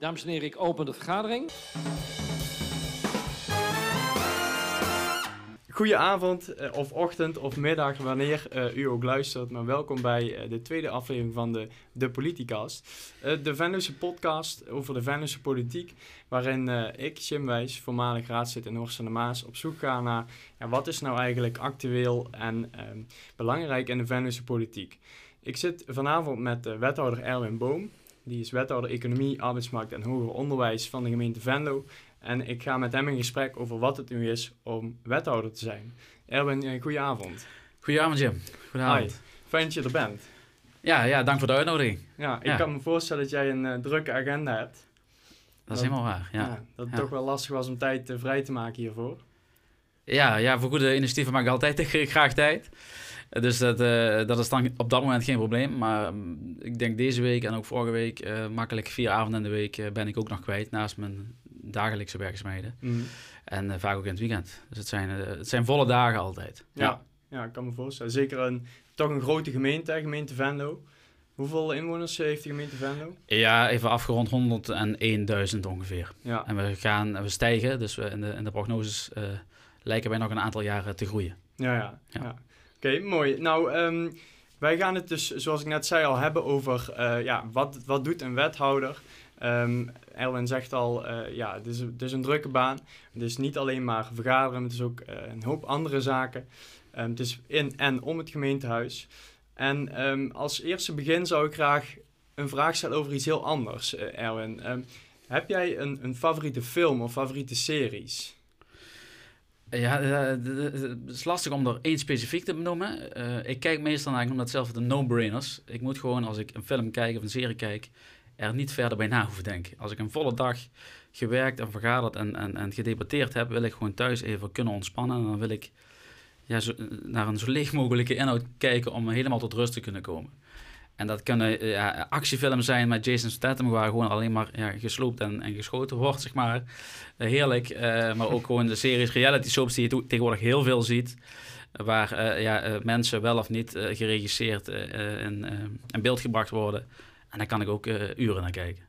Dames en heren, ik open de vergadering. Goedenavond, eh, of ochtend, of middag, wanneer eh, u ook luistert. Maar welkom bij eh, de tweede aflevering van de, de Politicast. De Venlose podcast over de Venlose politiek. Waarin ik, Jim Wijs, voormalig raadslid in Horst en de Maas, op zoek ga naar ja, wat is nou eigenlijk actueel en ehm, belangrijk in de Venlose politiek. Ik zit vanavond met wethouder Erwin Boom. Die is wethouder Economie, Arbeidsmarkt en Hoger Onderwijs van de gemeente Venlo. En ik ga met hem in gesprek over wat het nu is om wethouder te zijn. Erwin, eh, goedenavond. Goedenavond Jim. Goedenavond. Hi. Fijn dat je er bent. Ja, ja, dank voor de uitnodiging. Ja, ik Ja. kan me voorstellen dat jij een eh, drukke agenda hebt. Dat is Dat- helemaal waar. Ja. Ja, dat het Ja. toch wel lastig was om tijd eh, vrij te maken hiervoor. Ja, ja, voor goede initiatieven maak ik altijd graag tijd. Dus dat, eh, dat is dan op dat moment geen probleem. Maar mm, ik denk deze week en ook vorige week, eh, makkelijk vier avonden in de week eh, ben ik ook nog kwijt naast mijn dagelijkse werkzaamheden. Mhm. En vaak ook in het weekend. Dus het zijn, het zijn volle dagen altijd. Ja. ja, ik kan me voorstellen. Zeker een, toch een grote gemeente, gemeente Venlo. Hoeveel inwoners heeft de gemeente Venlo? Ja, even afgerond 101.000 ongeveer. Ja, En we gaan, we stijgen, dus we in, de, in de prognoses lijken wij nog een aantal jaren te groeien. ja, ja. Ja. ja. Oké, mooi. Nou, ehm, wij gaan het dus, zoals ik net zei, al hebben over eh, ja, wat, wat doet een wethouder. Ehm Erwin zegt al, eh, ja, het is, het is een drukke baan. Het is niet alleen maar vergaderen, het is ook eh, een hoop andere zaken. Ehm, het is in en om het gemeentehuis. En als eerste begin zou ik graag een vraag stellen over iets heel anders, Erwin. Heb jij een, een favoriete film of favoriete series? Ja, eh, d- het is lastig om er één specifiek te benoemen. Eh, ik kijk meestal naar, ik noem dat zelf de no-brainers. Ik moet gewoon, als ik een film kijk of een serie kijk, er niet verder bij na hoeven denken. Als ik een volle dag gewerkt en vergaderd en, en, en gedebatteerd heb, wil ik gewoon thuis even kunnen ontspannen. En dan wil ik ja, zo, naar een zo leeg mogelijke inhoud kijken om helemaal tot rust te kunnen komen. En dat kunnen eh, ja, zijn met Jason Statham, waar gewoon alleen maar ja, gesloopt en, en geschoten wordt, zeg maar. Eh, heerlijk. eh, maar ook gewoon de series reality soaps die je tegenwoordig heel veel ziet. Waar ja, mensen wel of niet geregisseerd in, in beeld gebracht worden. En daar kan ik ook uren naar kijken.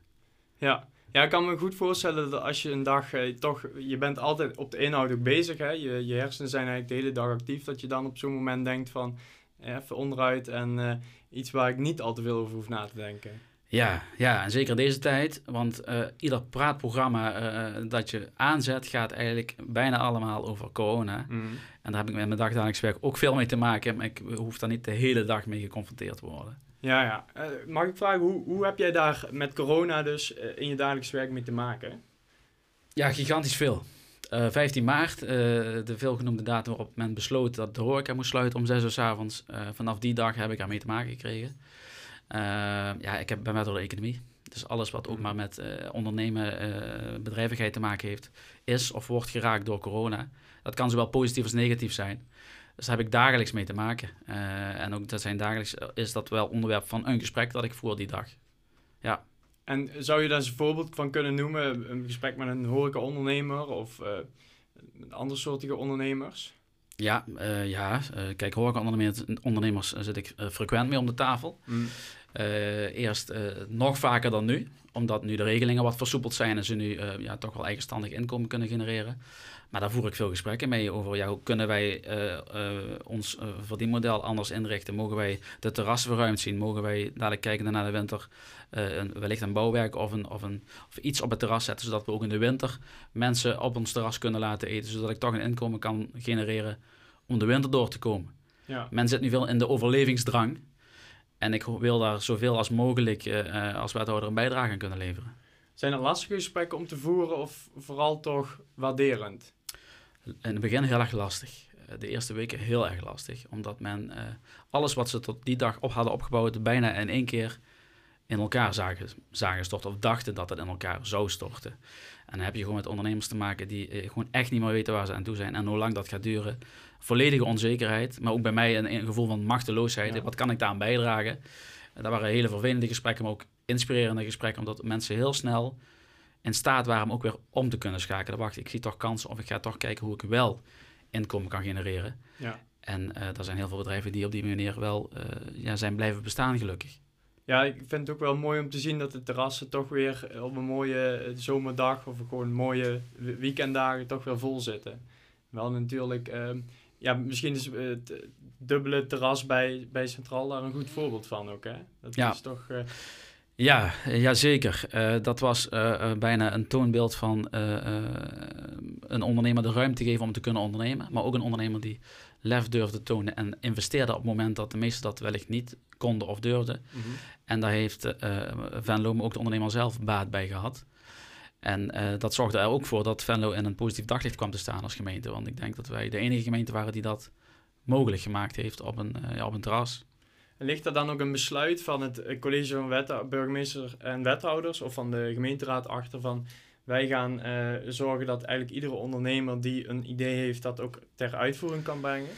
Ja. ja, ik kan me goed voorstellen dat als je een dag toch, je bent altijd op de inhoud ook bezig, hè? Je, je hersenen zijn eigenlijk de hele dag actief, dat je dan op zo'n moment denkt van even onderuit en eh, iets waar ik niet al te veel over hoef na te denken. Ja, ja, en zeker deze tijd. Want eh, ieder praatprogramma eh, dat je aanzet gaat eigenlijk bijna allemaal over corona. En daar heb ik met mijn dagdagelijks werk ook veel mee te maken. Maar ik hoef daar niet de hele dag mee geconfronteerd te worden. Ja, ja. Mag ik vragen, hoe, hoe heb jij daar met corona dus in je dagelijks werk mee te maken? Ja, gigantisch veel. Eh 15 maart, eh, de veelgenoemde datum waarop men besloot dat de horeca moest sluiten om 6 uur s avonds. Eh, vanaf die dag heb ik ermee te maken gekregen. Eh, ja, ik heb, ben door de economie. Dus alles wat ook maar met eh, ondernemen, eh, bedrijvigheid te maken heeft, is of wordt geraakt door corona. Dat kan zowel positief als negatief zijn. Dus daar heb ik dagelijks mee te maken. Eh, en ook dat zijn dagelijks, is dat wel onderwerp van een gesprek dat ik voer die dag. En zou je daar eens een voorbeeld van kunnen noemen? Een gesprek met een horeca-ondernemer of met andere soortige ondernemers? Ja, eh, ja. eh, kijk, horeca-ondernemers ondernemers, zit ik frequent mee om de tafel. Eh, eerst eh, nog vaker dan nu, omdat nu de regelingen wat versoepeld zijn en ze nu eh, ja, toch wel eigenstandig inkomen kunnen genereren. Maar daar voer ik veel gesprekken mee over ja, hoe kunnen wij ons verdienmodel anders inrichten. Mogen wij de terrassen verruimd zien? Mogen wij dadelijk kijken naar de winter een, wellicht een bouwwerk of, een, of, een, of iets op het terras zetten, zodat we ook in de winter mensen op ons terras kunnen laten eten, zodat ik toch een inkomen kan genereren om de winter door te komen. Ja. Men zit nu veel in de overlevingsdrang. En ik wil daar zoveel als mogelijk eh, als wethouder een bijdrage aan kunnen leveren. Zijn er lastige gesprekken om te voeren of vooral toch waarderend? In het begin heel erg lastig. Eh, De eerste weken heel erg lastig. Omdat men alles wat ze tot die dag op hadden opgebouwd... bijna in één keer in elkaar zagen, zagen storten. Of dachten dat het in elkaar zou storten. En dan heb je gewoon met ondernemers te maken... die gewoon echt niet meer weten waar ze aan toe zijn. En hoe lang dat gaat duren. Volledige onzekerheid. Maar ook bij mij een, een gevoel van machteloosheid. Ja. Wat kan ik daaraan bijdragen? En dat waren hele vervelende gesprekken... maar ook inspirerende gesprekken. Omdat mensen heel snel in staat waren om ook weer om te kunnen schakelen. Wacht, ik zie toch kansen of ik ga toch kijken hoe ik wel inkomen kan genereren. Ja. En eh er zijn heel veel bedrijven die op die manier wel eh, ja, zijn blijven bestaan, gelukkig. Ja, ik vind het ook wel mooi om te zien dat de terrassen toch weer op een mooie eh, zomerdag of gewoon mooie we- weekenddagen toch weer vol zitten. Wel natuurlijk, ehm, ja, misschien is eh, het dubbele terras bij, bij Centraal daar een goed voorbeeld van ook, hè? Dat Ja. is toch... eh, Ja, eh, ja zeker. Eh, dat was eh, eh, bijna een toonbeeld van eh, eh, een ondernemer de ruimte geven om te kunnen ondernemen. Maar ook een ondernemer die lef durfde tonen en investeerde op het moment dat de meesten dat wellicht niet konden of durfden. mhm. En daar heeft eh Venlo, maar ook de ondernemer zelf, baat bij gehad. En eh, dat zorgde er ook voor dat Venlo in een positief daglicht kwam te staan als gemeente. Want ik denk dat wij de enige gemeente waren die dat mogelijk gemaakt heeft op een, eh, ja, op een terras. Ligt er dan ook een besluit van het college van wethou- burgemeester en wethouders of van de gemeenteraad achter van wij gaan eh, zorgen dat eigenlijk iedere ondernemer die een idee heeft dat ook ter uitvoering kan brengen?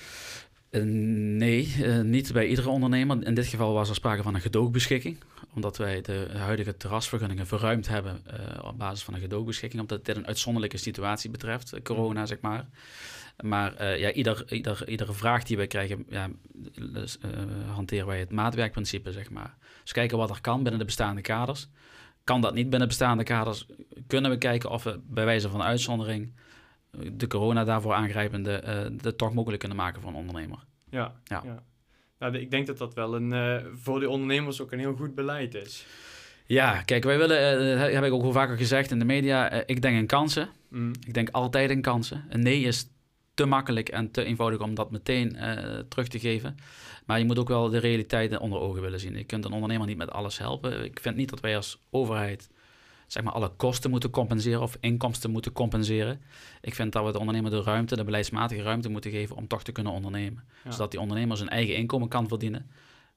Eh, nee, eh, niet bij iedere ondernemer. In dit geval was er sprake van een gedoogbeschikking. Omdat wij de huidige terrasvergunningen verruimd hebben eh, op basis van een gedoogbeschikking. Omdat dit een uitzonderlijke situatie betreft, corona zeg maar. Maar ja, ieder, ieder, iedere vraag die wij krijgen, ja, dus, hanteren wij het maatwerkprincipe, zeg maar. Dus kijken wat er kan binnen de bestaande kaders. Kan dat niet binnen bestaande kaders, kunnen we kijken of we bij wijze van uitzondering de corona daarvoor aangrijpende eh het toch mogelijk kunnen maken voor een ondernemer. Ja. Ja. Nou, de- ik denk dat dat wel een, eh, voor die ondernemers ook een heel goed beleid is. Ja, kijk, wij willen, eh, dat heb ik ook al vaker gezegd in de media, ik denk in kansen. Mm. Ik denk altijd in kansen. Een nee is te makkelijk en te eenvoudig om dat meteen terug te geven. Maar je moet ook wel de realiteiten onder ogen willen zien. Je kunt een ondernemer niet met alles helpen. Ik vind niet dat wij als overheid zeg maar, alle kosten moeten compenseren of inkomsten moeten compenseren. Ik vind dat we de ondernemer de ruimte, de beleidsmatige ruimte moeten geven om toch te kunnen ondernemen. Ja. Zodat die ondernemer zijn eigen inkomen kan verdienen.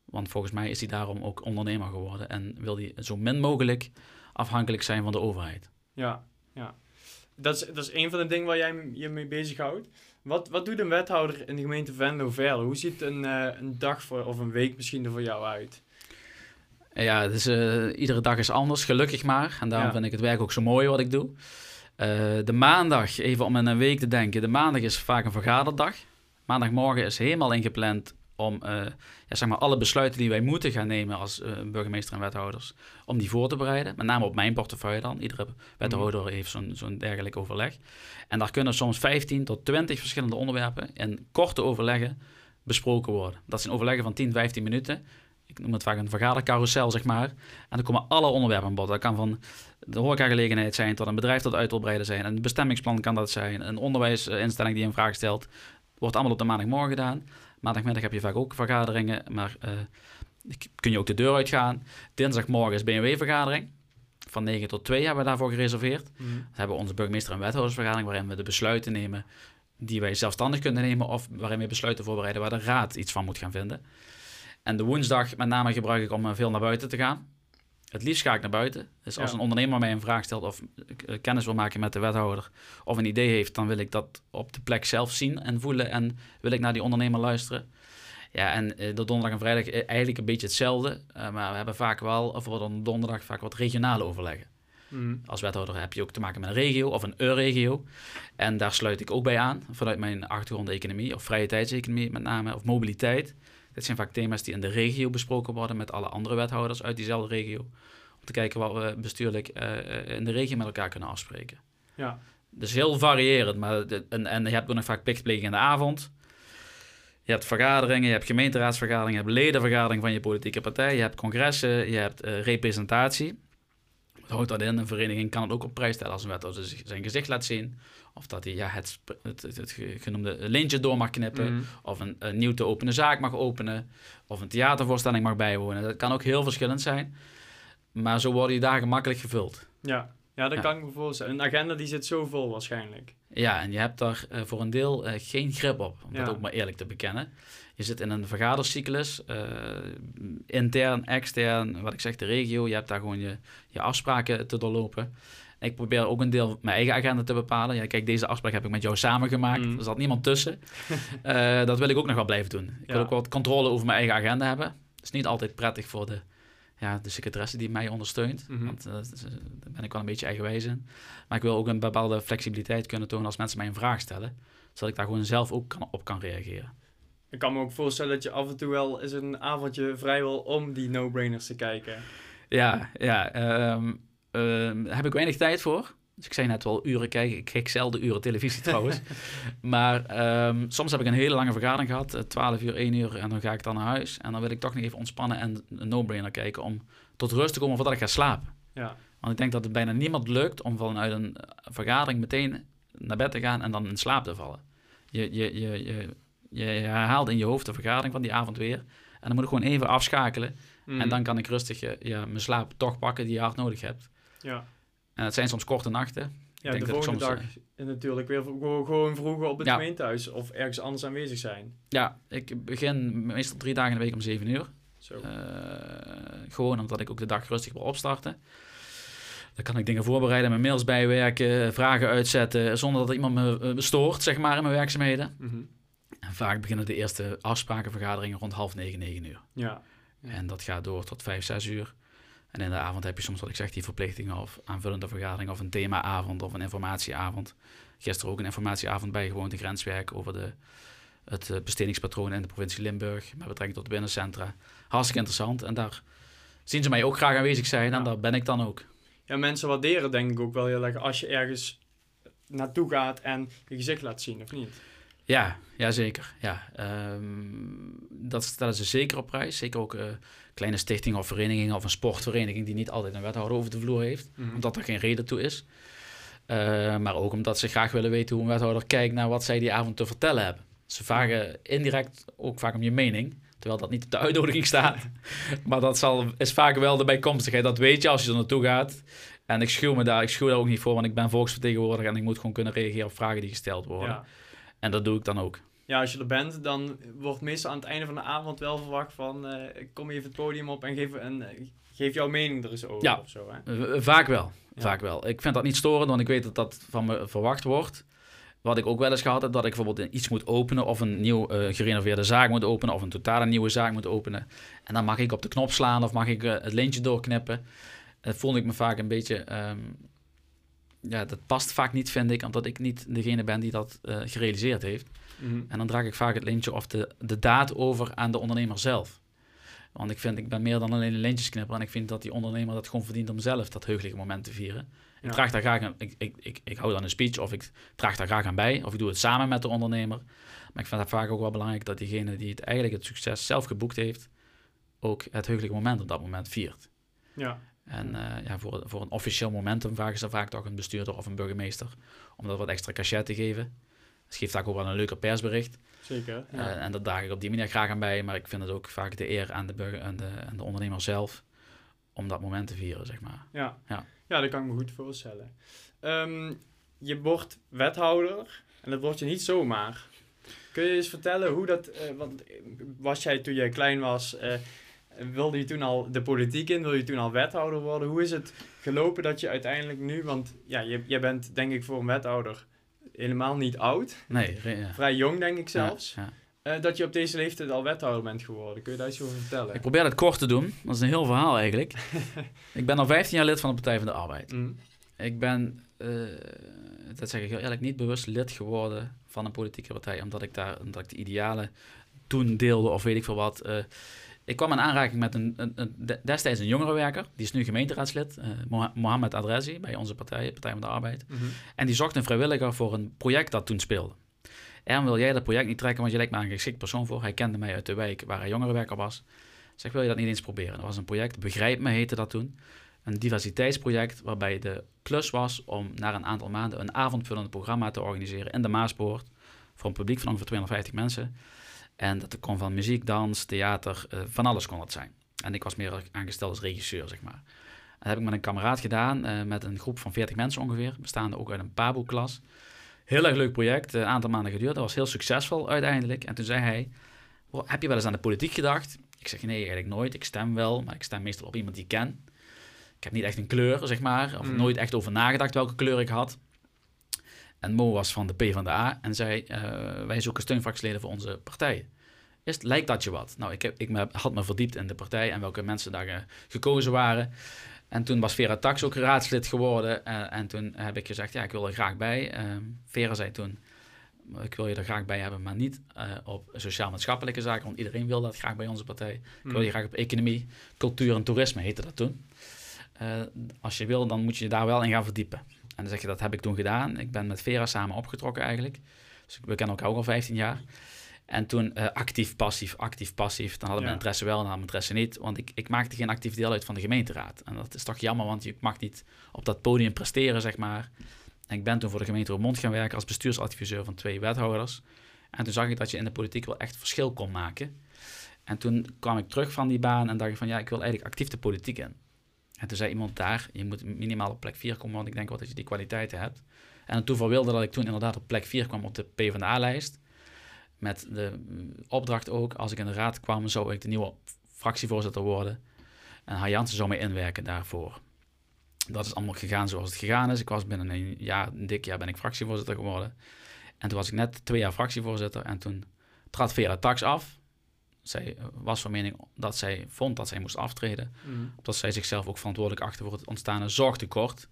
Want volgens mij is hij daarom ook ondernemer geworden en wil hij zo min mogelijk afhankelijk zijn van de overheid. Ja, ja. Dat is, dat is een van de dingen waar jij je mee bezighoudt. Wat, wat doet een wethouder in de gemeente Venlo verder? Hoe ziet een, eh, een dag voor, of een week misschien er voor jou uit? En Ja, dus, eh, iedere dag is anders, gelukkig maar. En daarom Ja. vind ik het werk ook zo mooi wat ik doe. Eh, de maandag, even om in een week te denken. De maandag is vaak een vergaderdag. Maandagmorgen is helemaal ingepland om eh, ja, zeg maar alle besluiten die wij moeten gaan nemen als burgemeester en wethouders, om die voor te bereiden. Met name op mijn portefeuille dan. Iedere wethouder heeft zo'n zo'n dergelijk overleg. En daar kunnen soms 15 tot 20 verschillende onderwerpen in korte overleggen besproken worden. Dat zijn overleggen van 10, 15 minuten. Ik noem het vaak een vergadercarousel, zeg maar. En dan komen alle onderwerpen aan bod. Dat kan van de horecagelegenheid zijn tot een bedrijf dat uit wil breiden zijn. Een bestemmingsplan kan dat zijn. Een onderwijsinstelling die een vraag stelt. Wordt allemaal op de maandagmorgen gedaan. Maandagmiddag heb je vaak ook vergaderingen, maar eh, kun je ook de deur uitgaan. Dinsdagmorgen is BMW-vergadering. Van 9 tot 2 hebben we daarvoor gereserveerd. Mhm. We hebben onze burgemeester- en wethoudersvergadering waarin we de besluiten nemen die wij zelfstandig kunnen nemen of waarin we besluiten voorbereiden waar de raad iets van moet gaan vinden. En de woensdag met name gebruik ik om eh, veel naar buiten te gaan. Het liefst ga ik naar buiten. Dus als Ja. een ondernemer mij een vraag stelt of eh, kennis wil maken met de wethouder of een idee heeft, dan wil ik dat op de plek zelf zien en voelen en wil ik naar die ondernemer luisteren. Ja, en eh, de donderdag en vrijdag eh, eigenlijk een beetje hetzelfde, eh, maar we hebben vaak wel, of op donderdag vaak wat regionale overleggen. Mhm. Als wethouder heb je ook te maken met een regio of een E-regio. En daar sluit ik ook bij aan, vanuit mijn achtergrond economie of vrije tijdseconomie met name, of mobiliteit. Dit zijn vaak thema's die in de regio besproken worden met alle andere wethouders uit diezelfde regio. Om te kijken wat we bestuurlijk eh, eh, in de regio met elkaar kunnen afspreken. Ja. Dus heel variërend. Maar de- en, en je hebt ook nog vaak plichtpleging in de avond. Je hebt vergaderingen, je hebt gemeenteraadsvergaderingen, je hebt ledenvergaderingen van je politieke partij, je hebt congressen, je hebt eh, representatie. Wat houdt dat in? Een vereniging kan het ook op prijs stellen als een wethouder zijn gezicht laat zien. Of dat hij ja, het, het, het, het ge- genoemde lintje door mag knippen. Mhm. Of een, een nieuw te openen zaak mag openen. Of een theatervoorstelling mag bijwonen. Dat kan ook heel verschillend zijn. Maar zo worden die dagen makkelijk gevuld. Ja. ja, dat Ja. kan ik me voorstellen. Een agenda die zit zo vol waarschijnlijk. Ja, en je hebt daar eh, voor een deel eh, geen grip op, om dat ook maar eerlijk te bekennen. Je zit in een vergadercyclus, eh, intern, extern, wat ik zeg, de regio. Je hebt daar gewoon je, je afspraken te doorlopen. Ik probeer ook een deel mijn eigen agenda te bepalen. Ja, kijk, deze afspraak heb ik met jou samengemaakt. Mm. Er zat niemand tussen. Dat wil ik ook nog wel blijven doen. Ik wil ook wat controle over mijn eigen agenda hebben. Het is niet altijd prettig voor de, ja, de secretaresse die mij ondersteunt. Mhm. Want eh, is- daar ben ik wel een beetje eigenwijs in. Maar ik wil ook een bepaalde flexibiliteit kunnen tonen als mensen mij een vraag stellen. Zodat ik daar gewoon zelf ook kan, op kan reageren. Ik kan me ook voorstellen dat je af en toe wel eens een avondje vrij wil om die no-brainers te kijken. Ja, ja. ehm, ehm, heb ik weinig tijd voor. Dus ik zei net wel uren kijken. Ik kijk zelden uren televisie trouwens. maar ehm, soms heb ik een hele lange vergadering gehad. eh, 12 uur, 1 uur. En dan ga ik dan naar huis. En dan wil ik toch nog even ontspannen en een no-brainer kijken. Om tot rust te komen voordat ik ga slapen. Ja, Want ik denk dat het bijna niemand lukt om vanuit een eh, vergadering meteen naar bed te gaan en dan in slaap te vallen. Je, je, je, je, je herhaalt in je hoofd de vergadering van die avond weer. En dan moet ik gewoon even afschakelen. Mm. En dan kan ik rustig eh, ja, mijn slaap toch pakken die je hard nodig hebt. ja. En het zijn soms korte nachten. Ja, denk de dat ik volgende soms, dag natuurlijk weer gewoon, vroeger op het Ja. gemeentehuis of ergens anders aanwezig zijn. Ja, ik begin meestal drie dagen in de week om zeven uur. Zo. Eh, gewoon omdat ik ook de dag rustig wil opstarten. Dan kan ik dingen voorbereiden, mijn mails bijwerken, vragen uitzetten, zonder dat iemand me eh, stoort, zeg maar, in mijn werkzaamheden. Mhm. En vaak beginnen de eerste afsprakenvergaderingen rond half negen, negen uur. Ja. Ja. En dat gaat door tot vijf, zes uur. En in de avond heb je soms, wat ik zeg, die verplichtingen of aanvullende vergadering of een themaavond of een informatieavond. Gisteren ook een informatieavond bijgewoond in grenswerk over de, het eh, bestedingspatroon in de provincie Limburg met betrekking tot binnencentra. Hartstikke interessant. En daar zien ze mij ook graag aanwezig zijn en Ja. daar ben ik dan ook. ja, mensen waarderen denk ik ook wel heel erg als je ergens naartoe gaat en je gezicht laat zien, of niet? Ja, ja zeker. Ja, ehm, dat stellen ze zeker op prijs. Zeker ook eh, kleine stichtingen of verenigingen of een sportvereniging die niet altijd een wethouder over de vloer heeft. Mhm. omdat er geen reden toe is. Eh, maar ook omdat ze graag willen weten hoe een wethouder kijkt naar wat zij die avond te vertellen hebben. Ze vragen indirect ook vaak om je mening, terwijl dat niet op de uitnodiging staat. maar dat zal, is vaak wel de bijkomstigheid. Dat weet je als je er naartoe gaat. En ik schuw me daar, ik schuw daar ook niet voor, want ik ben volksvertegenwoordiger en ik moet gewoon kunnen reageren op vragen die gesteld worden. Ja. En dat doe ik dan ook. ja, als je er bent, dan wordt meestal aan het einde van de avond wel verwacht van... eh, kom even het podium op en geef, een, eh, geef jouw mening er eens over Ja. of zo, hè? Eh, vaak wel. Ja. Vaak wel. Ik vind dat niet storend, want ik weet dat dat van me verwacht wordt. Wat ik ook wel eens gehad heb, dat ik bijvoorbeeld iets moet openen of een nieuw gerenoveerde zaak moet openen of een totale nieuwe zaak moet openen. En dan mag ik op de knop slaan of mag ik het lintje doorknippen. Dat voelde ik me vaak een beetje... ehm, ja, dat past vaak niet, vind ik, omdat ik niet degene ben die dat eh, gerealiseerd heeft. Mhm. En dan draag ik vaak het lintje of de, de daad over aan de ondernemer zelf. Want ik vind, ik ben meer dan alleen een lintjesknipper. En ik vind dat die ondernemer dat gewoon verdient om zelf dat heugelijke moment te vieren. Ja. Ik draag daar graag aan, ik, ik, ik, ik hou dan een speech of ik draag daar graag aan bij. Of ik doe het samen met de ondernemer. Maar ik vind het vaak ook wel belangrijk dat diegene die het eigenlijk het succes zelf geboekt heeft, ook het heugelijke moment op dat moment viert. Ja. En eh, ja, voor, voor een officieel momentum vragen ze vaak toch een bestuurder of een burgemeester om dat wat extra cachet te geven. Het geeft vaak ook wel een leuker persbericht. Zeker. Ja. Eh, en dat draag ik op die manier graag aan bij. Maar ik vind het ook vaak de eer aan de, burger, aan de, aan de ondernemer zelf om dat moment te vieren, zeg maar. Ja. Ja. ja, dat kan ik me goed voorstellen. Ehm, je wordt wethouder en dat word je niet zomaar. Kun je eens vertellen hoe dat... eh, want was jij toen jij klein was... wilde je toen al de politiek in? Wilde je toen al wethouder worden? Hoe is het gelopen dat je uiteindelijk nu... Want ja, je, jij bent denk ik voor een wethouder helemaal niet oud. Nee, ja. Vrij jong denk ik zelfs. Ja, ja. Eh, dat je op deze leeftijd al wethouder bent geworden. Kun je daar iets over vertellen? Ik probeer het kort te doen. Dat is een heel verhaal eigenlijk. ik ben al 15 jaar lid van de Partij van de Arbeid. Mm. Ik ben, eh, dat zeg ik heel eerlijk, niet bewust lid geworden van een politieke partij. Omdat ik, daar, omdat ik de idealen toen deelde of weet ik veel wat. Eh, ik kwam in aanraking met een, een, een- de- destijds een jongerenwerker. Die is nu gemeenteraadslid. Moha- Mohamed Adresi bij onze partij, Partij van de Arbeid. Mhm. En die zocht een vrijwilliger voor een project dat toen speelde. En wil jij dat project niet trekken, want je lijkt me een geschikt persoon voor. Hij kende mij uit de wijk waar hij jongerenwerker was. Zeg, wil je dat niet eens proberen? Dat was een project, Begrijp Me heette dat toen. Een diversiteitsproject waarbij de klus was om na een aantal maanden een avondvullend programma te organiseren in de Maaspoort. Voor een publiek van ongeveer 250 mensen. En dat kon van muziek, dans, theater, eh, van alles kon dat zijn. En ik was meer aangesteld als regisseur, zeg maar. En dat heb ik met een kameraad gedaan, eh, met een groep van 40 mensen ongeveer, bestaande ook uit een Pabo-klas. Heel erg leuk project, eh, een aantal maanden geduurd. Dat was heel succesvol uiteindelijk. En toen zei hij, "Wow, heb je wel eens aan de politiek gedacht? Ik zeg, nee, eigenlijk nooit. Ik stem wel, maar ik stem meestal op iemand die ik ken. Ik heb niet echt een kleur, zeg maar. Of Mm. nooit echt over nagedacht welke kleur ik had. En Mo was van de P van de A en zei, eh, wij zoeken steunfractieleden voor onze partij. Is, lijkt dat je wat? Nou, ik, heb, ik me- had me verdiept in de partij en welke mensen daar eh, gekozen waren. En toen was Vera Tax ook raadslid geworden. eh, en toen heb ik gezegd, ja, ik wil er graag bij. Vera zei toen, ik wil je er graag bij hebben, maar niet op sociaal-maatschappelijke zaken, want iedereen wil dat graag bij onze partij. Ik wil Hmm. je graag op economie, cultuur en toerisme, heette dat toen. Als je wil, dan moet je je daar wel in gaan verdiepen. En dan zeg je, dat heb ik toen gedaan. Ik ben met Vera samen opgetrokken eigenlijk. Dus we kennen elkaar ook al 15 jaar. En toen eh, actief, passief, actief, passief. Dan hadden we Ja. interesse wel, dan hadden we interesse niet. Want ik, ik maakte geen actief deel uit van de gemeenteraad. En dat is toch jammer, want je mag niet op dat podium presteren, zeg maar. En ik ben toen voor de gemeente Roermond gaan werken als bestuursadviseur van twee wethouders. En toen zag ik dat je in de politiek wel echt verschil kon maken. En toen kwam ik terug van die baan en dacht ik van ja, ik wil eigenlijk actief de politiek in. En toen zei iemand daar, je moet minimaal op plek 4 komen, want ik denk wel dat je die kwaliteiten hebt. En het wilde dat ik toen inderdaad op plek 4 kwam op de PvdA-lijst. Met de mm, opdracht ook, als ik in de raad kwam, zou ik de nieuwe fractievoorzitter worden. En Har Jansen zou mij inwerken daarvoor. Dat is allemaal gegaan zoals het gegaan is. Ik was binnen een jaar, een dik jaar ben ik fractievoorzitter geworden. En toen was ik net twee jaar fractievoorzitter. En toen trad Vera Tax af. Zij eh, was van mening dat zij vond dat zij moest aftreden. Hmm. Dat zij zichzelf ook verantwoordelijk achter voor het ontstane zorgtekort.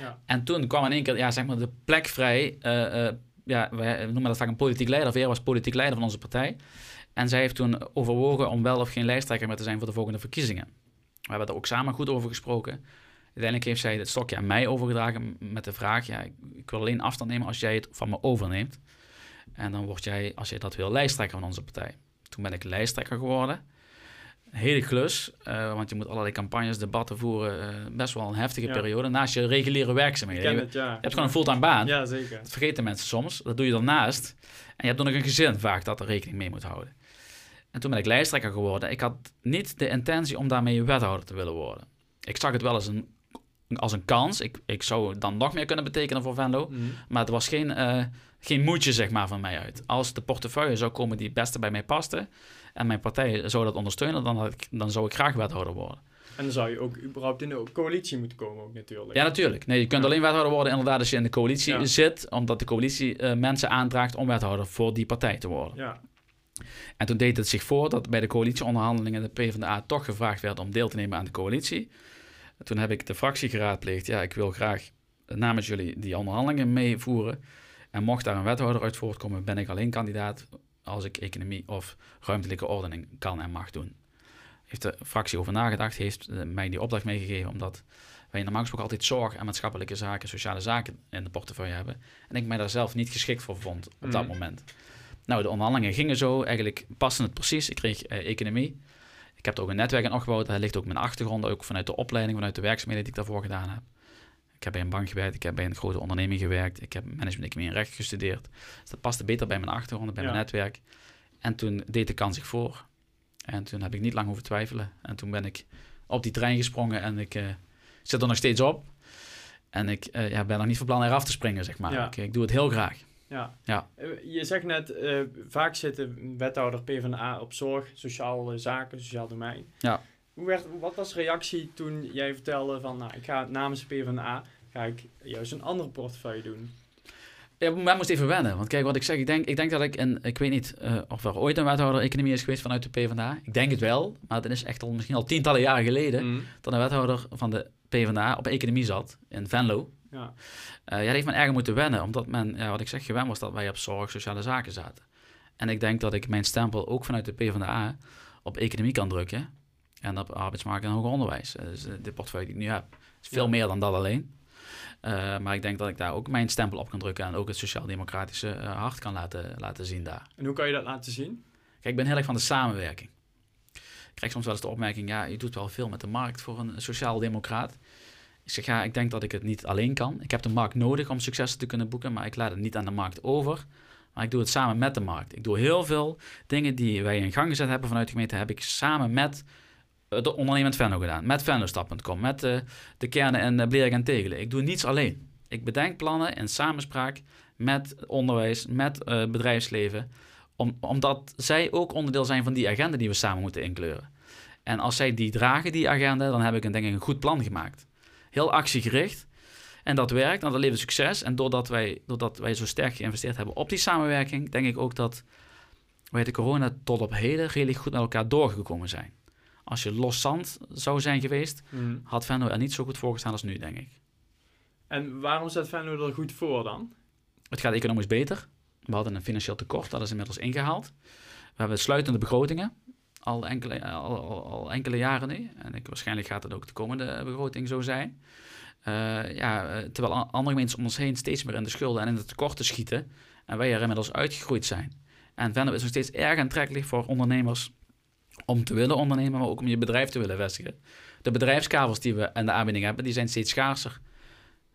Ja. En toen kwam in één keer, ja, zeg maar, de plek vrij. eh, ja, wij noemen dat vaak een politiek leider. Vera was politiek leider van onze partij. En zij heeft toen overwogen om wel of geen lijsttrekker meer te zijn voor de volgende verkiezingen. We hebben er ook samen goed over gesproken. Uiteindelijk heeft zij het stokje aan mij overgedragen met de vraag: ja, ik, ik wil alleen afstand nemen als jij het van me overneemt. En dan word jij, als jij dat wil, lijsttrekker van onze partij. Toen ben ik lijsttrekker geworden. Een hele klus, eh, want je moet allerlei campagnes, debatten voeren. eh, best wel een heftige Ja. periode. Naast je reguliere werkzaamheden. Je, het, ja. je hebt gewoon een fulltime baan. Ja, zeker. Dat vergeten mensen soms. Dat doe je daarnaast. En je hebt dan nog een gezin vaak dat er rekening mee moet houden. En toen ben ik lijsttrekker geworden. Ik had niet de intentie om daarmee wethouder te willen worden. Ik zag het wel als een, als een kans. Ik, ik zou dan nog meer kunnen betekenen voor Venlo. Hmm. Maar het was geen, eh, geen moedje zeg maar, van mij uit. Als de portefeuille zou komen die het beste bij mij paste... en mijn partij zou dat ondersteunen... dan, had ik, dan zou ik graag wethouder worden. En dan zou je ook überhaupt in de coalitie moeten komen ook natuurlijk. Ja, natuurlijk. Nee, je kunt Ja. alleen wethouder worden inderdaad als je in de coalitie Ja. zit... omdat de coalitie eh, mensen aandraagt om wethouder voor die partij te worden. Ja. En toen deed het zich voor dat bij de coalitieonderhandelingen de PvdA toch gevraagd werd om deel te nemen aan de coalitie. Toen heb ik de fractie geraadpleegd. Ja, ik wil graag namens jullie die onderhandelingen meevoeren. En mocht daar een wethouder uit voortkomen, ben ik alleen kandidaat als ik economie of ruimtelijke ordening kan en mag doen. Heeft de fractie over nagedacht, heeft mij die opdracht meegegeven, omdat wij normaal gesproken altijd zorg en maatschappelijke zaken, sociale zaken in de portefeuille hebben. En ik mij daar zelf niet geschikt voor vond op dat Mhm. moment. Nou, de onderhandelingen gingen zo. Eigenlijk paste het precies. Ik kreeg eh, economie. Ik heb er ook een netwerk in opgebouwd. Daar ligt ook mijn achtergrond, ook vanuit de opleiding, vanuit de werkzaamheden die ik daarvoor gedaan heb. Ik heb bij een bank gewerkt, ik heb bij een grote onderneming gewerkt, ik heb management economie en recht gestudeerd. Dus dat paste beter bij mijn achtergrond, bij Ja. mijn netwerk. En toen deed de kans zich voor. En toen heb ik niet lang hoeven twijfelen. En toen ben ik op die trein gesprongen en ik eh, zit er nog steeds op. En ik eh, ja, ben nog niet van plan eraf te springen, zeg maar. Ja. Ik, ik doe het heel graag. Ja. Ja. Eh, Je zegt net, eh, vaak zitten wethouder PvdA op zorg, sociale zaken, sociaal domein. Ja. Hoe werd, wat was de reactie toen jij vertelde van, nou, ik ga namens de PvdA, ga ik juist een andere portefeuille doen? Ja, men moest even wennen. Want kijk, wat ik zeg, ik denk, ik denk dat ik, en ik weet niet eh, of er ooit een wethouder economie is geweest vanuit de PvdA. Ik denk het wel, maar het is echt al misschien al tientallen jaren geleden Mm. dat een wethouder van de PvdA op economie zat in Venlo. Ja. Eh, ja, daar heeft men erg moeten wennen, omdat men, ja, wat ik zeg, gewend was dat wij op zorg, sociale zaken zaten. En ik denk dat ik mijn stempel ook vanuit de PvdA op economie kan drukken en op arbeidsmarkt en hoger onderwijs. Eh, Dus eh, de portefeuille die ik nu heb is veel Ja. meer dan dat alleen. Eh, maar ik denk dat ik daar ook mijn stempel op kan drukken en ook het sociaal-democratische hart kan laten, laten zien daar. En hoe kan je dat laten zien? Kijk, ik ben heel erg van de samenwerking. Ik krijg soms wel eens de opmerking, ja, je doet wel veel met de markt voor een sociaal-democraat. Ik zeg, ja, ik denk dat ik het niet alleen kan. Ik heb de markt nodig om successen te kunnen boeken, maar ik laat het niet aan de markt over. Maar ik doe het samen met de markt. Ik doe heel veel dingen die wij in gang gezet hebben vanuit de gemeente, heb ik samen met eh, de ondernemend Venlo gedaan. Met venlostap.com, met eh, de kernen en uh, Blerik en Tegelen. Ik doe niets alleen. Ik bedenk plannen in samenspraak met onderwijs, met eh, bedrijfsleven. Om, omdat zij ook onderdeel zijn van die agenda die we samen moeten inkleuren. En als zij die dragen, die agenda, dan heb ik een, denk ik een goed plan gemaakt. Heel actiegericht. En dat werkt, en dat levert succes. En doordat wij, doordat wij zo sterk geïnvesteerd hebben op die samenwerking, denk ik ook dat wij de corona tot op heden redelijk goed met elkaar doorgekomen zijn. Als je los zand zou zijn geweest, Mm. had Venlo er niet zo goed voor gestaan als nu, denk ik. En waarom staat Venlo er goed voor dan? Het gaat economisch beter. We hadden een financieel tekort, dat is inmiddels ingehaald. We hebben sluitende begrotingen, al enkele, al, al, al enkele jaren nu. En ik, waarschijnlijk gaat het ook de komende begroting zo zijn. Uh, ja, eh, terwijl andere gemeenten om ons heen steeds meer in de schulden en in de tekorten schieten. En wij er inmiddels uitgegroeid zijn. En Venlo is nog steeds erg aantrekkelijk voor ondernemers om te willen ondernemen, maar ook om je bedrijf te willen vestigen. De bedrijfskavels die we en de aanbieding hebben, die zijn steeds schaarser.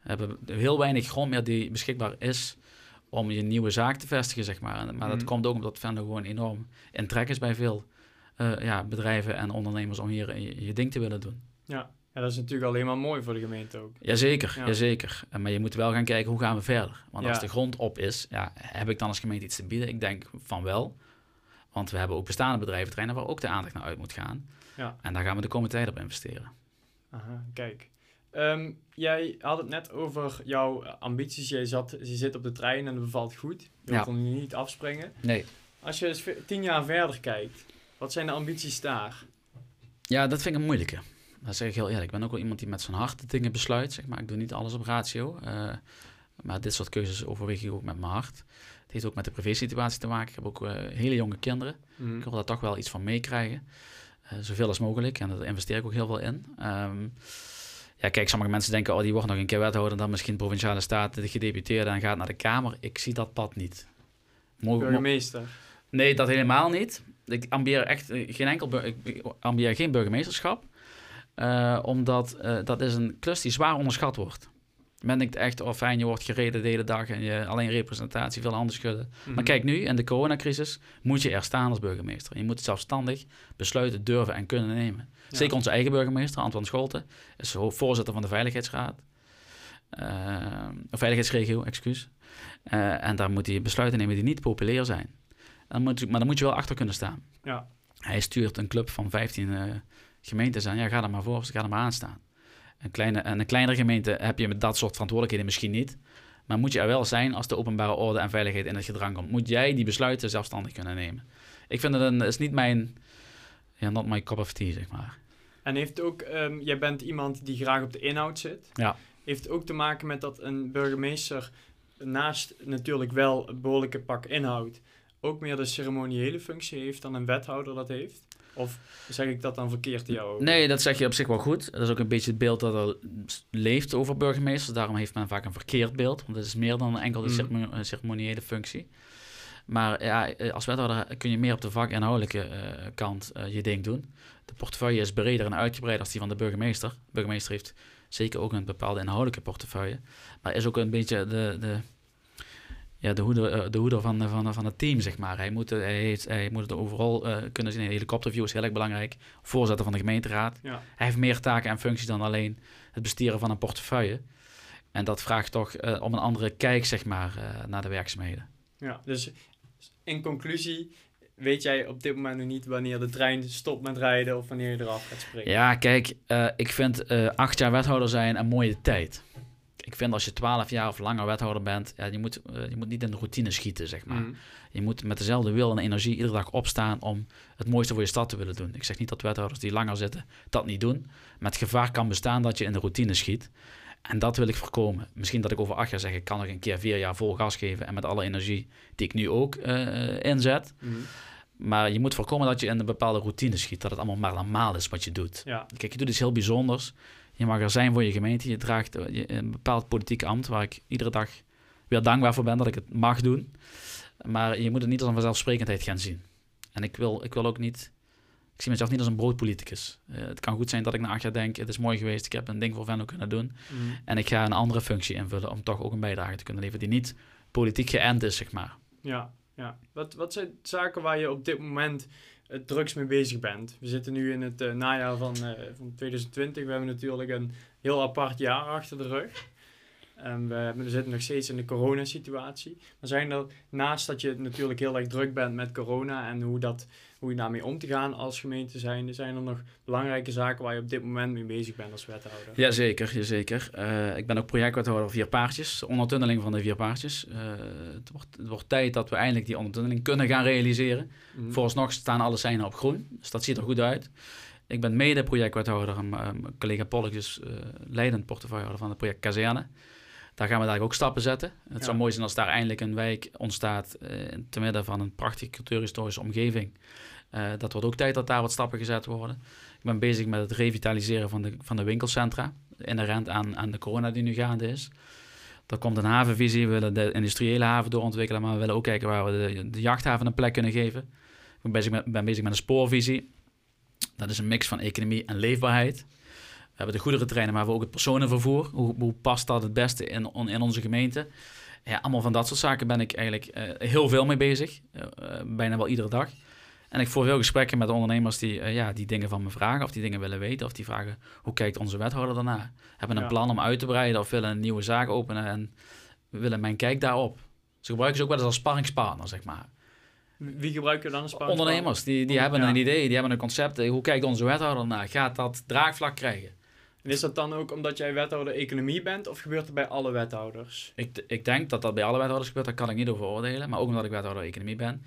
We hebben heel weinig grond meer die beschikbaar is om je nieuwe zaak te vestigen, zeg maar. Maar dat mhm. komt ook omdat Venlo gewoon enorm in trek is bij veel uh, ja, bedrijven en ondernemers om hier je, je ding te willen doen. Ja, ja, dat is natuurlijk alleen maar mooi voor de gemeente ook. Jazeker, ja. jazeker. Maar je moet wel gaan kijken hoe gaan we verder. Want als de grond op is, ja, heb ik dan als gemeente iets te bieden? Ik denk van wel. Want we hebben ook bestaande bedrijventerreinen waar ook de aandacht naar uit moet gaan. Ja. En daar gaan we de komende tijd op investeren. Aha, kijk. Ehm, jij had het net over jouw ambities. Jij zat, je zit op de trein en het bevalt goed. Je ja. kon niet afspringen. Nee. Als je eens tien jaar verder kijkt, wat zijn de ambities daar? Ja, dat vind ik een moeilijke. Dat zeg ik heel eerlijk. Ik ben ook wel iemand die met zijn hart de dingen besluit. Zeg maar. Ik doe niet alles op ratio. Uh, maar dit soort keuzes overweeg ik ook met mijn hart. Het heeft ook met de privé-situatie te maken. Ik heb ook uh, hele jonge kinderen. Mm. Ik wil daar toch wel iets van meekrijgen. Uh, zoveel als mogelijk. En daar investeer ik ook heel veel in. Um, ja, kijk, sommige mensen denken, oh, die wordt nog een keer wethouder, dan misschien provinciale staten, de gedeputeerde en gaat naar de Kamer. Ik zie dat pad niet. Mogen, Burgemeester? Nee, dat helemaal niet. Ik ambieer echt geen enkel ik ambieer geen burgemeesterschap. Uh, omdat uh, dat is een klus die zwaar onderschat wordt. Men denkt echt, oh fijn, je wordt gereden de hele dag en je alleen representatie, veel handen schudden. Maar mhm. kijk nu, in de coronacrisis moet je er staan als burgemeester. Je moet zelfstandig besluiten durven en kunnen nemen. Zeker onze eigen burgemeester, Antoine Scholte, is voorzitter van de Veiligheidsraad. Uh, veiligheidsregio, excuus. Uh, en daar moet hij besluiten nemen die niet populair zijn. Dan moet, maar dan moet je wel achter kunnen staan. Ja. Hij stuurt een club van 15 uh, gemeentes aan. Ja, ga er maar voor, ga er maar aan staan. Een kleine, en een kleinere gemeente heb je met dat soort verantwoordelijkheden misschien niet. Maar moet je er wel zijn als de openbare orde en veiligheid in het gedrang komt. Moet jij die besluiten zelfstandig kunnen nemen. Ik vind het een, is niet mijn, ja, not my cup of tea, zeg maar. En heeft ook, um, jij bent iemand die graag op de inhoud zit. Ja. Heeft ook te maken met dat een burgemeester naast natuurlijk wel een behoorlijke pak inhoud, ook meer de ceremoniële functie heeft dan een wethouder dat heeft? Of zeg ik dat dan verkeerd te jou? Nee, dat zeg je op zich wel goed. Dat is ook een beetje het beeld dat er leeft over burgemeesters. Daarom heeft men vaak een verkeerd beeld. Want het is meer dan enkel de mm. ceremoniële functie. Maar ja, als wethouder kun je meer op de vakinhoudelijke uh, kant uh, je ding doen. De portefeuille is breder en uitgebreider als die van de burgemeester. De burgemeester heeft zeker ook een bepaalde inhoudelijke portefeuille. Maar is ook een beetje de, de, ja, de hoeder, eh, de hoeder van, van, van het team, zeg maar. Hij moet, hij heeft, hij moet het overal uh, kunnen zien. Een helikopterview is heel erg belangrijk. Voorzitter van de gemeenteraad. Ja. Hij heeft meer taken en functies dan alleen het bestieren van een portefeuille. En dat vraagt toch uh, om een andere kijk, zeg maar, naar de werkzaamheden. Ja, dus in conclusie, weet jij op dit moment nog niet wanneer de trein stopt met rijden of wanneer je eraf gaat springen? Ja, kijk, ik vind acht jaar wethouder zijn een mooie tijd ik vind als je 12 jaar of langer wethouder bent, ja, je, moet, uh, je moet niet in de routine schieten, zeg maar. Mm. Je moet met dezelfde wil en energie iedere dag opstaan om het mooiste voor je stad te willen doen. Ik zeg niet dat wethouders die langer zitten dat niet doen. Maar het gevaar kan bestaan dat je in de routine schiet. En dat wil ik voorkomen. Misschien dat ik over acht jaar zeg, ik kan nog een keer vier jaar vol gas geven en met alle energie die ik nu ook uh, inzet. Mm. Maar je moet voorkomen dat je in een bepaalde routine schiet. Dat het allemaal maar normaal is wat je doet. Ja. Kijk, je doet iets heel bijzonders. Je mag er zijn voor je gemeente. Je draagt eh, een bepaald politiek ambt waar ik iedere dag weer dankbaar voor ben dat ik het mag doen. Maar je moet het niet als een vanzelfsprekendheid gaan zien. En ik wil, ik wil ook niet... Ik zie mezelf niet als een broodpoliticus. Uh, het kan goed zijn dat ik na acht jaar denk, het is mooi geweest, ik heb een ding voor Venlo kunnen doen. Mm. En ik ga een andere functie invullen om toch ook een bijdrage te kunnen leveren die niet politiek geënt is, zeg maar. Ja, ja. Wat, wat zijn zaken waar je op dit moment drugs mee bezig bent. We zitten nu in het uh, najaar van, uh, van 2020. We hebben natuurlijk een heel apart jaar achter de rug. En we, we zitten nog steeds in de coronasituatie. Maar zijn er, naast dat je natuurlijk heel erg druk bent met corona en hoe, dat, hoe je daarmee om te gaan als gemeente zijn, zijn er nog belangrijke zaken waar je op dit moment mee bezig bent als wethouder? Jazeker, jazeker. Uh, ik ben ook projectwethouder Vier Paardjes, ondertunneling van de Vier Paardjes. Uh, het, wordt, het wordt tijd dat we eindelijk die ondertunneling kunnen gaan realiseren. Mm. Vooralsnog staan alle seinen op groen, dus dat ziet er goed uit. Ik ben mede projectwethouder en collega Polk is uh, leidend portefeuillehouder van het project Kazerne. Daar gaan we daar ook stappen zetten. Het Ja. zou mooi zijn als daar eindelijk een wijk ontstaat eh te midden van een prachtige cultuurhistorische omgeving. Eh, dat wordt ook tijd dat daar wat stappen gezet worden. Ik ben bezig met het revitaliseren van de, van de winkelcentra, inherent aan, aan de corona die nu gaande is. Er komt een havenvisie, we willen de industriële haven doorontwikkelen, maar we willen ook kijken waar we de, de jachthaven een plek kunnen geven. Ik ben bezig met, ben bezig met een spoorvisie. Dat is een mix van economie en leefbaarheid. We hebben de goederentreinen, maar we hebben ook het personenvervoer. Hoe, hoe past dat het beste in, on- in onze gemeente? Ja, allemaal van dat soort zaken ben ik eigenlijk eh, heel veel mee bezig. Eh, eh, bijna wel iedere dag. En ik voer veel gesprekken met ondernemers die, ja, die dingen van me vragen, of die dingen willen weten, of die vragen hoe kijkt onze wethouder daarna? Hebben een Ja. plan om uit te breiden of willen een nieuwe zaak openen en willen mijn kijk daarop. Ze gebruiken ze ook wel eens als sparringspartner, zeg maar. Wie gebruik je dan als sparringspartner? Ondernemers, die, die Ja. hebben een idee, die hebben een concept. Hoe kijkt onze wethouder naar? Gaat dat draagvlak krijgen? En is dat dan ook omdat jij wethouder economie bent of gebeurt het bij alle wethouders? Ik, ik denk dat dat bij alle wethouders gebeurt, daar kan ik niet over oordelen. Maar ook omdat ik wethouder economie ben.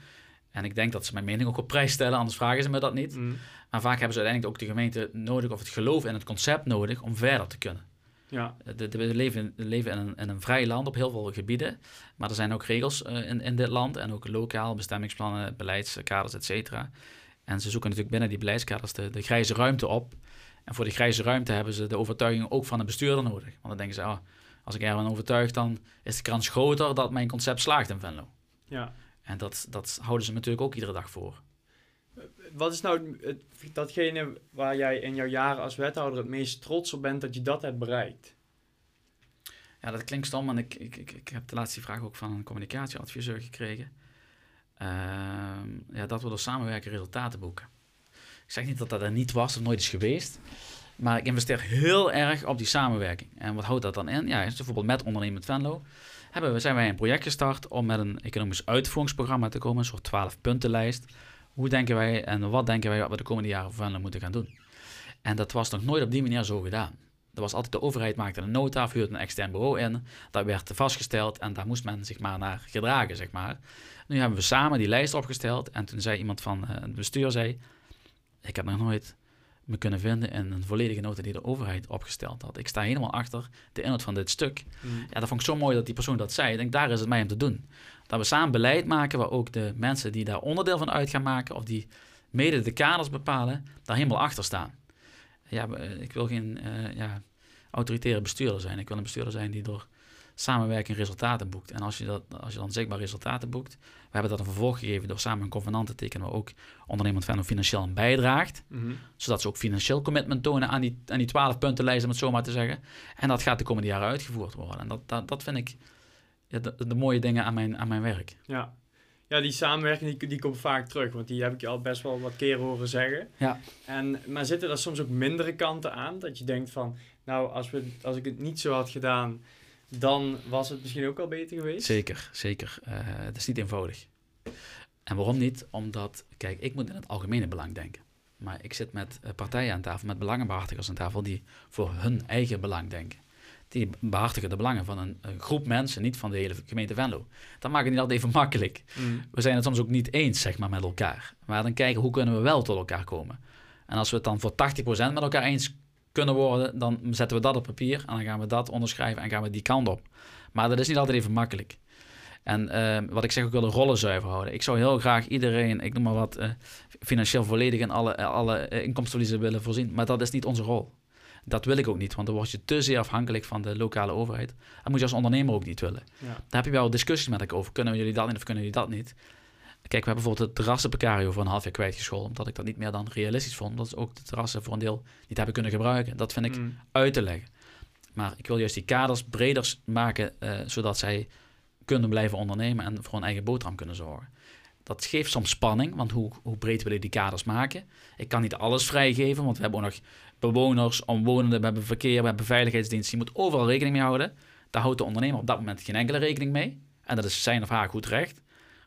En ik denk dat ze mijn mening ook op prijs stellen, anders vragen ze me dat niet. Mm. Maar vaak hebben ze uiteindelijk ook de gemeente nodig of het geloof in het concept nodig om verder te kunnen. Ja, De, de- we leven, we leven in, een, in een vrij land op heel veel gebieden. Maar er zijn ook regels eh, in, in dit land. En ook lokaal, bestemmingsplannen, beleidskaders, et cetera. En ze zoeken natuurlijk binnen die beleidskaders de, de grijze ruimte op. En voor die grijze ruimte hebben ze de overtuiging ook van een bestuurder nodig. Want dan denken ze, ah, als ik ervan overtuig, dan is de kans groter dat mijn concept slaagt in Venlo. ja. En dat, dat houden ze natuurlijk ook iedere dag voor. Wat is nou het, datgene waar jij in jouw jaren als wethouder het meest trots op bent dat je dat hebt bereikt? Ja, dat klinkt stom, want ik, ik, ik, ik heb de laatste vraag ook van een communicatieadviseur gekregen. Ehm, ja, dat we door samenwerken resultaten boeken. Ik zeg niet dat dat er niet was of nooit is geweest, maar ik investeer heel erg op die samenwerking. En wat houdt dat dan in? Ja, dus bijvoorbeeld met Ondernemend Venlo hebben we, zijn wij een project gestart om met een economisch uitvoeringsprogramma te komen, een soort 12 puntenlijst. Hoe denken wij en wat denken wij wat we de komende jaren voor Venlo moeten gaan doen? En dat was nog nooit op die manier zo gedaan. Er was altijd de overheid maakte een nota, huurde een extern bureau in. Dat werd vastgesteld en daar moest men zich maar naar gedragen, zeg maar. Nu hebben we samen die lijst opgesteld en toen zei iemand van eh, het bestuur, zei, ik heb nog nooit me kunnen vinden in een volledige nota die de overheid opgesteld had. Ik sta helemaal achter de inhoud van dit stuk. Ja, dat vond ik zo mooi dat die persoon dat zei. Ik denk, daar is het mij om te doen. Dat we samen beleid maken waar ook de mensen die daar onderdeel van uit gaan maken, of die mede de kaders bepalen, daar helemaal achter staan. Ja, ik wil geen eh, ja, autoritaire bestuurder zijn. Ik wil een bestuurder zijn die door samenwerking resultaten boekt. En als je, dat, als je dan zichtbaar resultaten boekt, we hebben dat een vervolg gegeven door samen een convenant te tekenen waar ook ondernemend Venlo financieel aan bijdraagt Mhm. zodat ze ook financieel commitment tonen aan die, aan die 12 puntenlijst, om het zo maar te zeggen. En dat gaat de komende jaren uitgevoerd worden. En dat, dat, dat vind ik ja, de, de mooie dingen aan mijn, aan mijn werk. Ja. ja, die samenwerking die, die komt vaak terug, want die heb ik je al best wel wat keren horen zeggen. Ja. En, maar zitten er soms ook mindere kanten aan? Dat je denkt van, nou, als, we, als ik het niet zo had gedaan, dan was het misschien ook al beter geweest? Zeker, zeker. Eh, het is niet eenvoudig. En waarom niet? Omdat, kijk, ik moet in het algemene belang denken. Maar ik zit met eh, partijen aan tafel, met belangenbehartigers aan tafel, die voor hun eigen belang denken. Die behartigen de belangen van een, een groep mensen, niet van de hele gemeente Venlo. Dat maakt het niet altijd even makkelijk. Mm. we zijn het soms ook niet eens zeg maar, met elkaar. Maar dan kijken hoe kunnen we wel tot elkaar komen. En als we het dan voor 80% met elkaar eens kunnen worden, dan zetten we dat op papier en dan gaan we dat onderschrijven en gaan we die kant op. Maar dat is niet altijd even makkelijk. En eh, wat ik zeg, ik wil de rollen zuiver houden. Ik zou heel graag iedereen, ik noem maar wat, eh, financieel volledig in alle, alle eh, inkomstenverliezen willen voorzien. Maar dat is niet onze rol. Dat wil ik ook niet, want dan word je te zeer afhankelijk van de lokale overheid. Dat moet je als ondernemer ook niet willen. Ja. Daar heb je wel discussies met elkaar over. Kunnen jullie dat niet of kunnen jullie dat niet? Kijk, we hebben bijvoorbeeld het terrassenprecario voor een half jaar kwijtgescholden. Omdat ik dat niet meer dan realistisch vond. Omdat ze ook de terrassen voor een deel niet hebben kunnen gebruiken. Dat vind ik Mm. uit te leggen. Maar ik wil juist die kaders breder maken. eh, zodat zij kunnen blijven ondernemen en voor hun eigen boterham kunnen zorgen. Dat geeft soms spanning, want hoe, hoe breed wil je die kaders maken? Ik kan niet alles vrijgeven, want we hebben ook nog bewoners, omwonenden, we hebben verkeer, we hebben veiligheidsdienst. Je moet overal rekening mee houden. Daar houdt de ondernemer op dat moment geen enkele rekening mee. En dat is zijn of haar goed recht.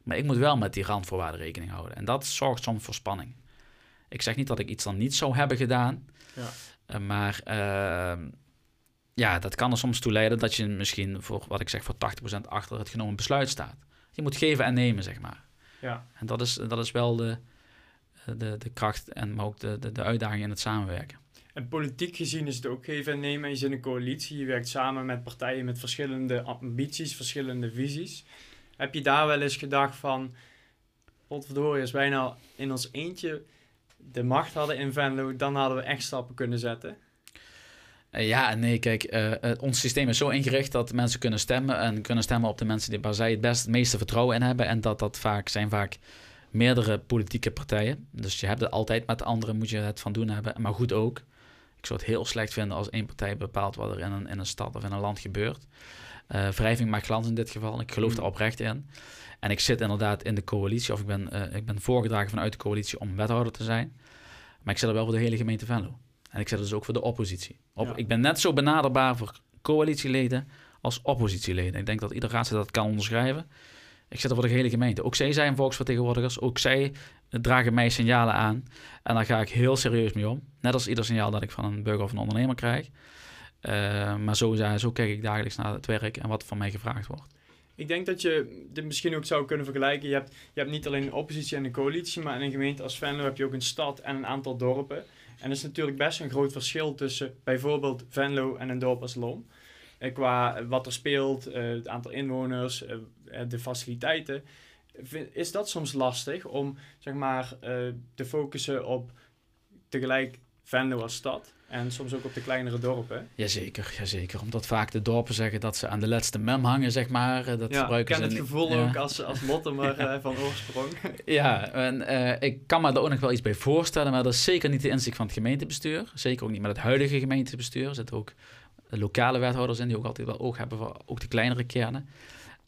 Maar ik moet wel met die randvoorwaarden rekening houden. En dat zorgt soms voor spanning. Ik zeg niet dat ik iets dan niet zou hebben gedaan. Ja. Eh, maar ehm, ja, dat kan er soms toe leiden dat je misschien voor, wat ik zeg, voor 80% achter het genomen besluit staat. Je moet geven en nemen, zeg maar. Ja. En dat is, dat is wel de, de, de kracht en maar ook de, de, de uitdaging in het samenwerken. En politiek gezien is het ook geven en nemen. Je zit in een coalitie, je werkt samen met partijen met verschillende ambities, verschillende visies. Heb je daar wel eens gedacht van, potverdorie, als wij nou in ons eentje de macht hadden in Venlo, dan hadden we echt stappen kunnen zetten? Uh, ja, nee, kijk, uh, ons systeem is zo ingericht dat mensen kunnen stemmen en kunnen stemmen op de mensen die, waar zij het best het meeste vertrouwen in hebben. En dat dat vaak zijn vaak meerdere politieke partijen. Dus je hebt het altijd met anderen, moet je het van doen hebben. Maar goed ook. Ik zou het heel slecht vinden als één partij bepaalt wat er in een, in een stad of in een land gebeurt. Uh, wrijving maakt glans in dit geval. Ik geloof mm. er oprecht in. En ik zit inderdaad in de coalitie, of ik ben, uh, ik ben voorgedragen vanuit de coalitie om wethouder te zijn. Maar ik zit er wel voor de hele gemeente Venlo. En ik zit er dus ook voor de oppositie. Op, ja. Ik ben net zo benaderbaar voor coalitieleden als oppositieleden. Ik denk dat ieder raadslid dat kan onderschrijven. Ik zit er voor de hele gemeente. Ook zij zijn volksvertegenwoordigers. Ook zij dragen mij signalen aan. En daar ga ik heel serieus mee om. Net als ieder signaal dat ik van een burger of een ondernemer krijg. Uh, maar zo, zo kijk ik dagelijks naar het werk en wat van mij gevraagd wordt. Ik denk dat je dit misschien ook zou kunnen vergelijken. Je hebt, je hebt niet alleen een oppositie en een coalitie, maar in een gemeente als Venlo heb je ook een stad en een aantal dorpen. En er is natuurlijk best een groot verschil tussen bijvoorbeeld Venlo en een dorp als Lom. Eh, qua wat er speelt, eh, het aantal inwoners, eh, de faciliteiten. Is dat soms lastig om zeg maar, te focussen op tegelijk Venlo als stad en soms ook op de kleinere dorpen. Jazeker, jazeker. Omdat vaak de dorpen zeggen dat ze aan de laatste mem hangen, zeg maar. Dat ja, gebruiken ik ken het gevoel ook als, als Lottemer ja. van oorsprong. ja, en uh, ik kan me er ook nog wel iets bij voorstellen, maar dat is zeker niet de inzicht van het gemeentebestuur. Zeker ook niet met het huidige gemeentebestuur. Er zitten ook lokale wethouders in die ook altijd wel oog hebben voor ook de kleinere kernen.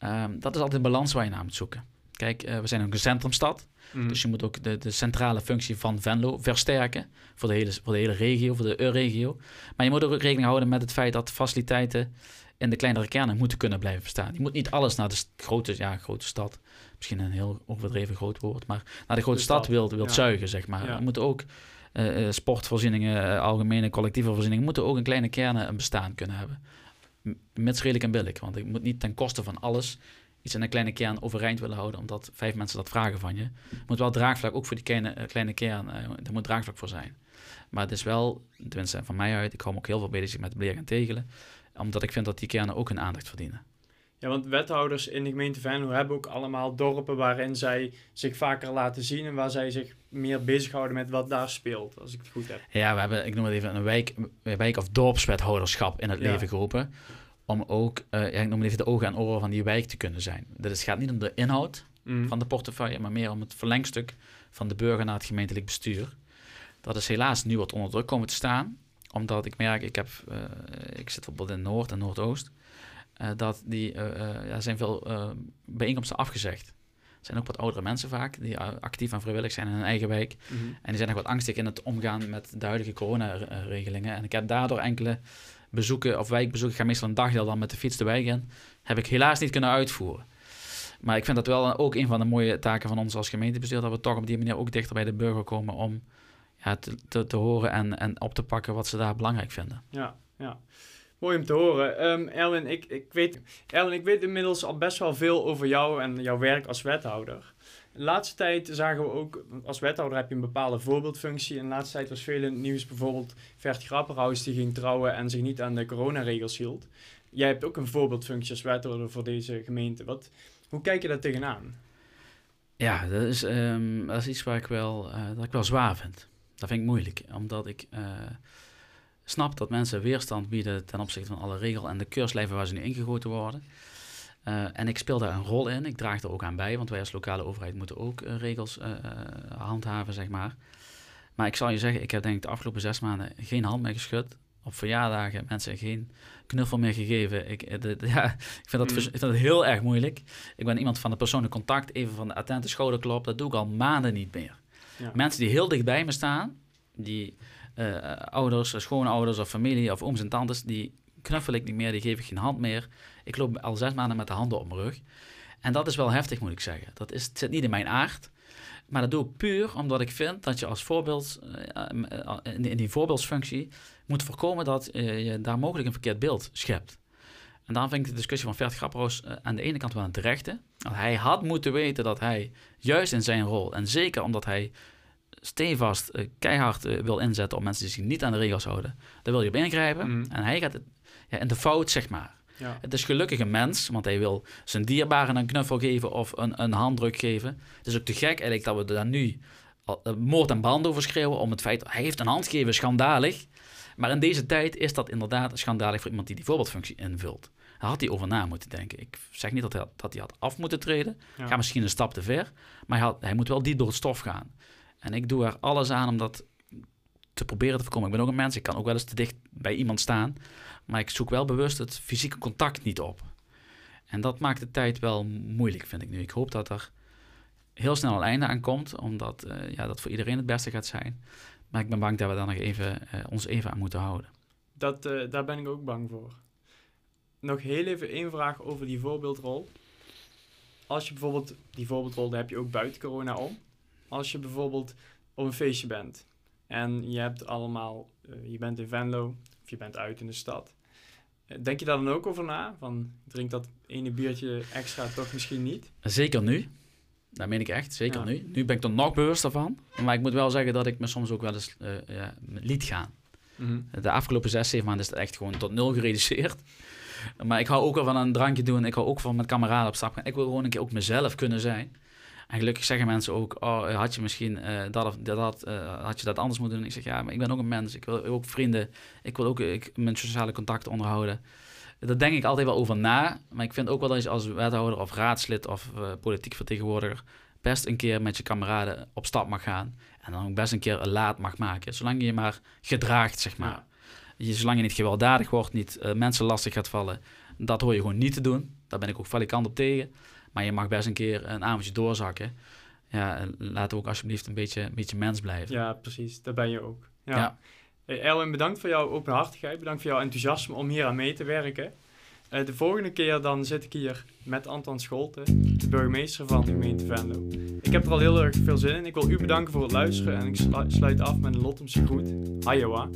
Um, dat is altijd een balans waar je naar moet zoeken. Kijk, uh, we zijn ook een centrumstad. Mm. Dus je moet ook de, de centrale functie van Venlo versterken voor de hele, voor de hele regio, voor de regio. Maar je moet ook rekening houden met het feit dat faciliteiten in de kleinere kernen moeten kunnen blijven bestaan. Je moet niet alles naar de grote, ja, grote stad, misschien een heel overdreven groot woord, maar naar de grote stad, wilt, wilt zuigen, zeg maar. Ja. Je moet ook uh, sportvoorzieningen, uh, algemene collectieve voorzieningen, moeten ook in kleine kernen een bestaan kunnen hebben. Mits redelijk en billig, want ik moet niet ten koste van alles iets een kleine kern overeind willen houden, omdat vijf mensen dat vragen van je. Moet wel draagvlak, ook voor die kleine, uh, kleine kern, uh, er moet draagvlak voor zijn. Maar het is wel, tenminste van mij uit, ik hou me ook heel veel bezig met leren en tegelen, omdat ik vind dat die kernen ook hun aandacht verdienen. Ja, want wethouders in de gemeente Venlo hebben ook allemaal dorpen waarin zij zich vaker laten zien en waar zij zich meer bezighouden met wat daar speelt, als ik het goed heb. Ja, we hebben, ik noem het even, een wijk, wijk- of dorpswethouderschap in het ja. leven geroepen om ook, uh, ja, ik noem het even de ogen en oren van die wijk te kunnen zijn. Dus het gaat niet om de inhoud mm. van de portefeuille, maar meer om het verlengstuk van de burger naar het gemeentelijk bestuur. Dat is helaas nu wat onder druk komen te staan, omdat ik merk, ik, heb, uh, ik zit bijvoorbeeld in Noord en Noordoost, uh, dat die, ja, zijn veel bijeenkomsten afgezegd. Er zijn ook wat oudere mensen vaak, die actief en vrijwillig zijn in hun eigen wijk. Mm -hmm. En die zijn nog wat angstig in het omgaan met de huidige coronaregelingen. En ik heb daardoor enkele bezoeken of wijkbezoeken, ik ga meestal een dagdeel dan met de fiets de wijk in, heb ik helaas niet kunnen uitvoeren. Maar ik vind dat wel ook een van de mooie taken van ons als gemeentebestuur, dat we toch op die manier ook dichter bij de burger komen om ja, te, te, te horen en, en op te pakken wat ze daar belangrijk vinden. Ja, ja. Mooi om te horen. Um, Erwin, ik, ik weet, Erwin, ik weet inmiddels al best wel veel over jou en jouw werk als wethouder. Laatste tijd zagen we ook, als wethouder heb je een bepaalde voorbeeldfunctie. En de laatste tijd was veel in het nieuws bijvoorbeeld Vert Grapperhaus die ging trouwen en zich niet aan de coronaregels hield. Jij hebt ook een voorbeeldfunctie als wethouder voor deze gemeente. Wat, hoe kijk je daar tegenaan? Ja, dat is, um, dat is iets waar ik wel, uh, dat ik wel zwaar vind. Dat vind ik moeilijk, omdat ik uh, snap dat mensen weerstand bieden ten opzichte van alle regels en de keurslijven waar ze nu ingegoten worden. Uh, en ik speel daar een rol in. Ik draag er ook aan bij, want wij als lokale overheid moeten ook uh, regels uh, handhaven, zeg maar. Maar ik zal je zeggen, ik heb denk ik de afgelopen zes maanden geen hand meer geschud. Op verjaardagen mensen geen knuffel meer gegeven. Ik, de, de, ja, ik, vind dat, mm. ik vind dat heel erg moeilijk. Ik ben iemand van de persoonlijk contact, even van de attente schouderklop. Dat doe ik al maanden niet meer. Ja. Mensen die heel dicht bij me staan, die ouders, schoonouders of familie of ooms en tantes, die knuffel ik niet meer, die geef ik geen hand meer. Ik loop al zes maanden met de handen op mijn rug. En dat is wel heftig, moet ik zeggen. Dat is, het zit niet in mijn aard. Maar dat doe ik puur omdat ik vind dat je als voorbeeld, uh, in die voorbeeldsfunctie, moet voorkomen dat uh, je daar mogelijk een verkeerd beeld schept. En dan vind ik de discussie van Vert Grapperoos aan de ene kant wel een terechte. Hij had moeten weten dat hij juist in zijn rol, en zeker omdat hij stevast, uh, keihard wil inzetten op mensen die zich niet aan de regels houden, dan wil je op ingrijpen. Mhm. En hij gaat het, ja, in de fout, zeg maar. Ja. Het is gelukkig een mens, want hij wil zijn dierbaren een knuffel geven of een, een handdruk geven. Het is ook te gek eigenlijk dat we daar nu eh, moord en brand over schreeuwen om het feit hij heeft een hand gegeven, schandalig. Maar in deze tijd is dat inderdaad schandalig voor iemand die die voorbeeldfunctie invult. Daar had hij over na moeten denken. Ik zeg niet dat hij, dat hij had af moeten treden. Ja. Ga misschien een stap te ver. Maar hij, had, hij moet wel diep door het stof gaan. En ik doe er alles aan om dat te proberen te voorkomen. Ik ben ook een mens. Ik kan ook wel eens te dicht bij iemand staan. Maar ik zoek wel bewust het fysieke contact niet op. En dat maakt de tijd wel moeilijk, vind ik nu. Ik hoop dat er heel snel een einde aan komt. Omdat eh, ja, dat voor iedereen het beste gaat zijn. Maar ik ben bang dat we daar nog even, eh, ons even aan moeten houden. Dat, eh, daar ben ik ook bang voor. Nog heel even één vraag over die voorbeeldrol. Als je bijvoorbeeld, die voorbeeldrol daar heb je ook buiten corona om. Als je bijvoorbeeld op een feestje bent en je hebt allemaal, je bent in Venlo of je bent uit in de stad. Denk je daar dan ook over na? Van drink dat ene biertje extra toch misschien niet? Zeker nu. Dat meen ik echt, zeker Ja. nu. Nu ben ik er nog bewuster van. Maar ik moet wel zeggen dat ik me soms ook wel eens eh, ja, liet gaan. De afgelopen zes, zeven maanden is het echt gewoon tot nul gereduceerd. Maar ik hou ook wel van een drankje doen. Ik hou ook van met kameraden op stap gaan. Ik wil gewoon een keer ook mezelf kunnen zijn. En gelukkig zeggen mensen ook, oh, had je misschien eh, dat of dat, eh, had je dat anders moeten doen. Ik zeg, ja, maar ik ben ook een mens. Ik wil ook vrienden. Ik wil ook ik, mijn sociale contacten onderhouden. Daar denk ik altijd wel over na. Maar ik vind ook wel dat je als wethouder of raadslid of eh, politiek vertegenwoordiger best een keer met je kameraden op stap mag gaan. En dan ook best een keer een laat mag maken. Zolang je je maar gedraagt, zeg maar. Je, zolang je niet gewelddadig wordt, niet mensen lastig gaat vallen, dat hoor je gewoon niet te doen. Daar ben ik ook valikant op tegen. Maar je mag best een keer een avondje doorzakken. Ja, en laten we ook alsjeblieft een beetje, een beetje mens blijven. Ja, precies. Daar ben je ook. Ja. Ja. Hey, Erwin, bedankt voor jouw openhartigheid. Bedankt voor jouw enthousiasme om hier aan mee te werken. Eh, de volgende keer dan zit ik hier met Anton Scholten, de burgemeester van de gemeente Venlo. Ik heb er al heel erg veel zin in. Ik wil u bedanken voor het luisteren en ik slu- sluit af met een Lottemse groet. Hajoa.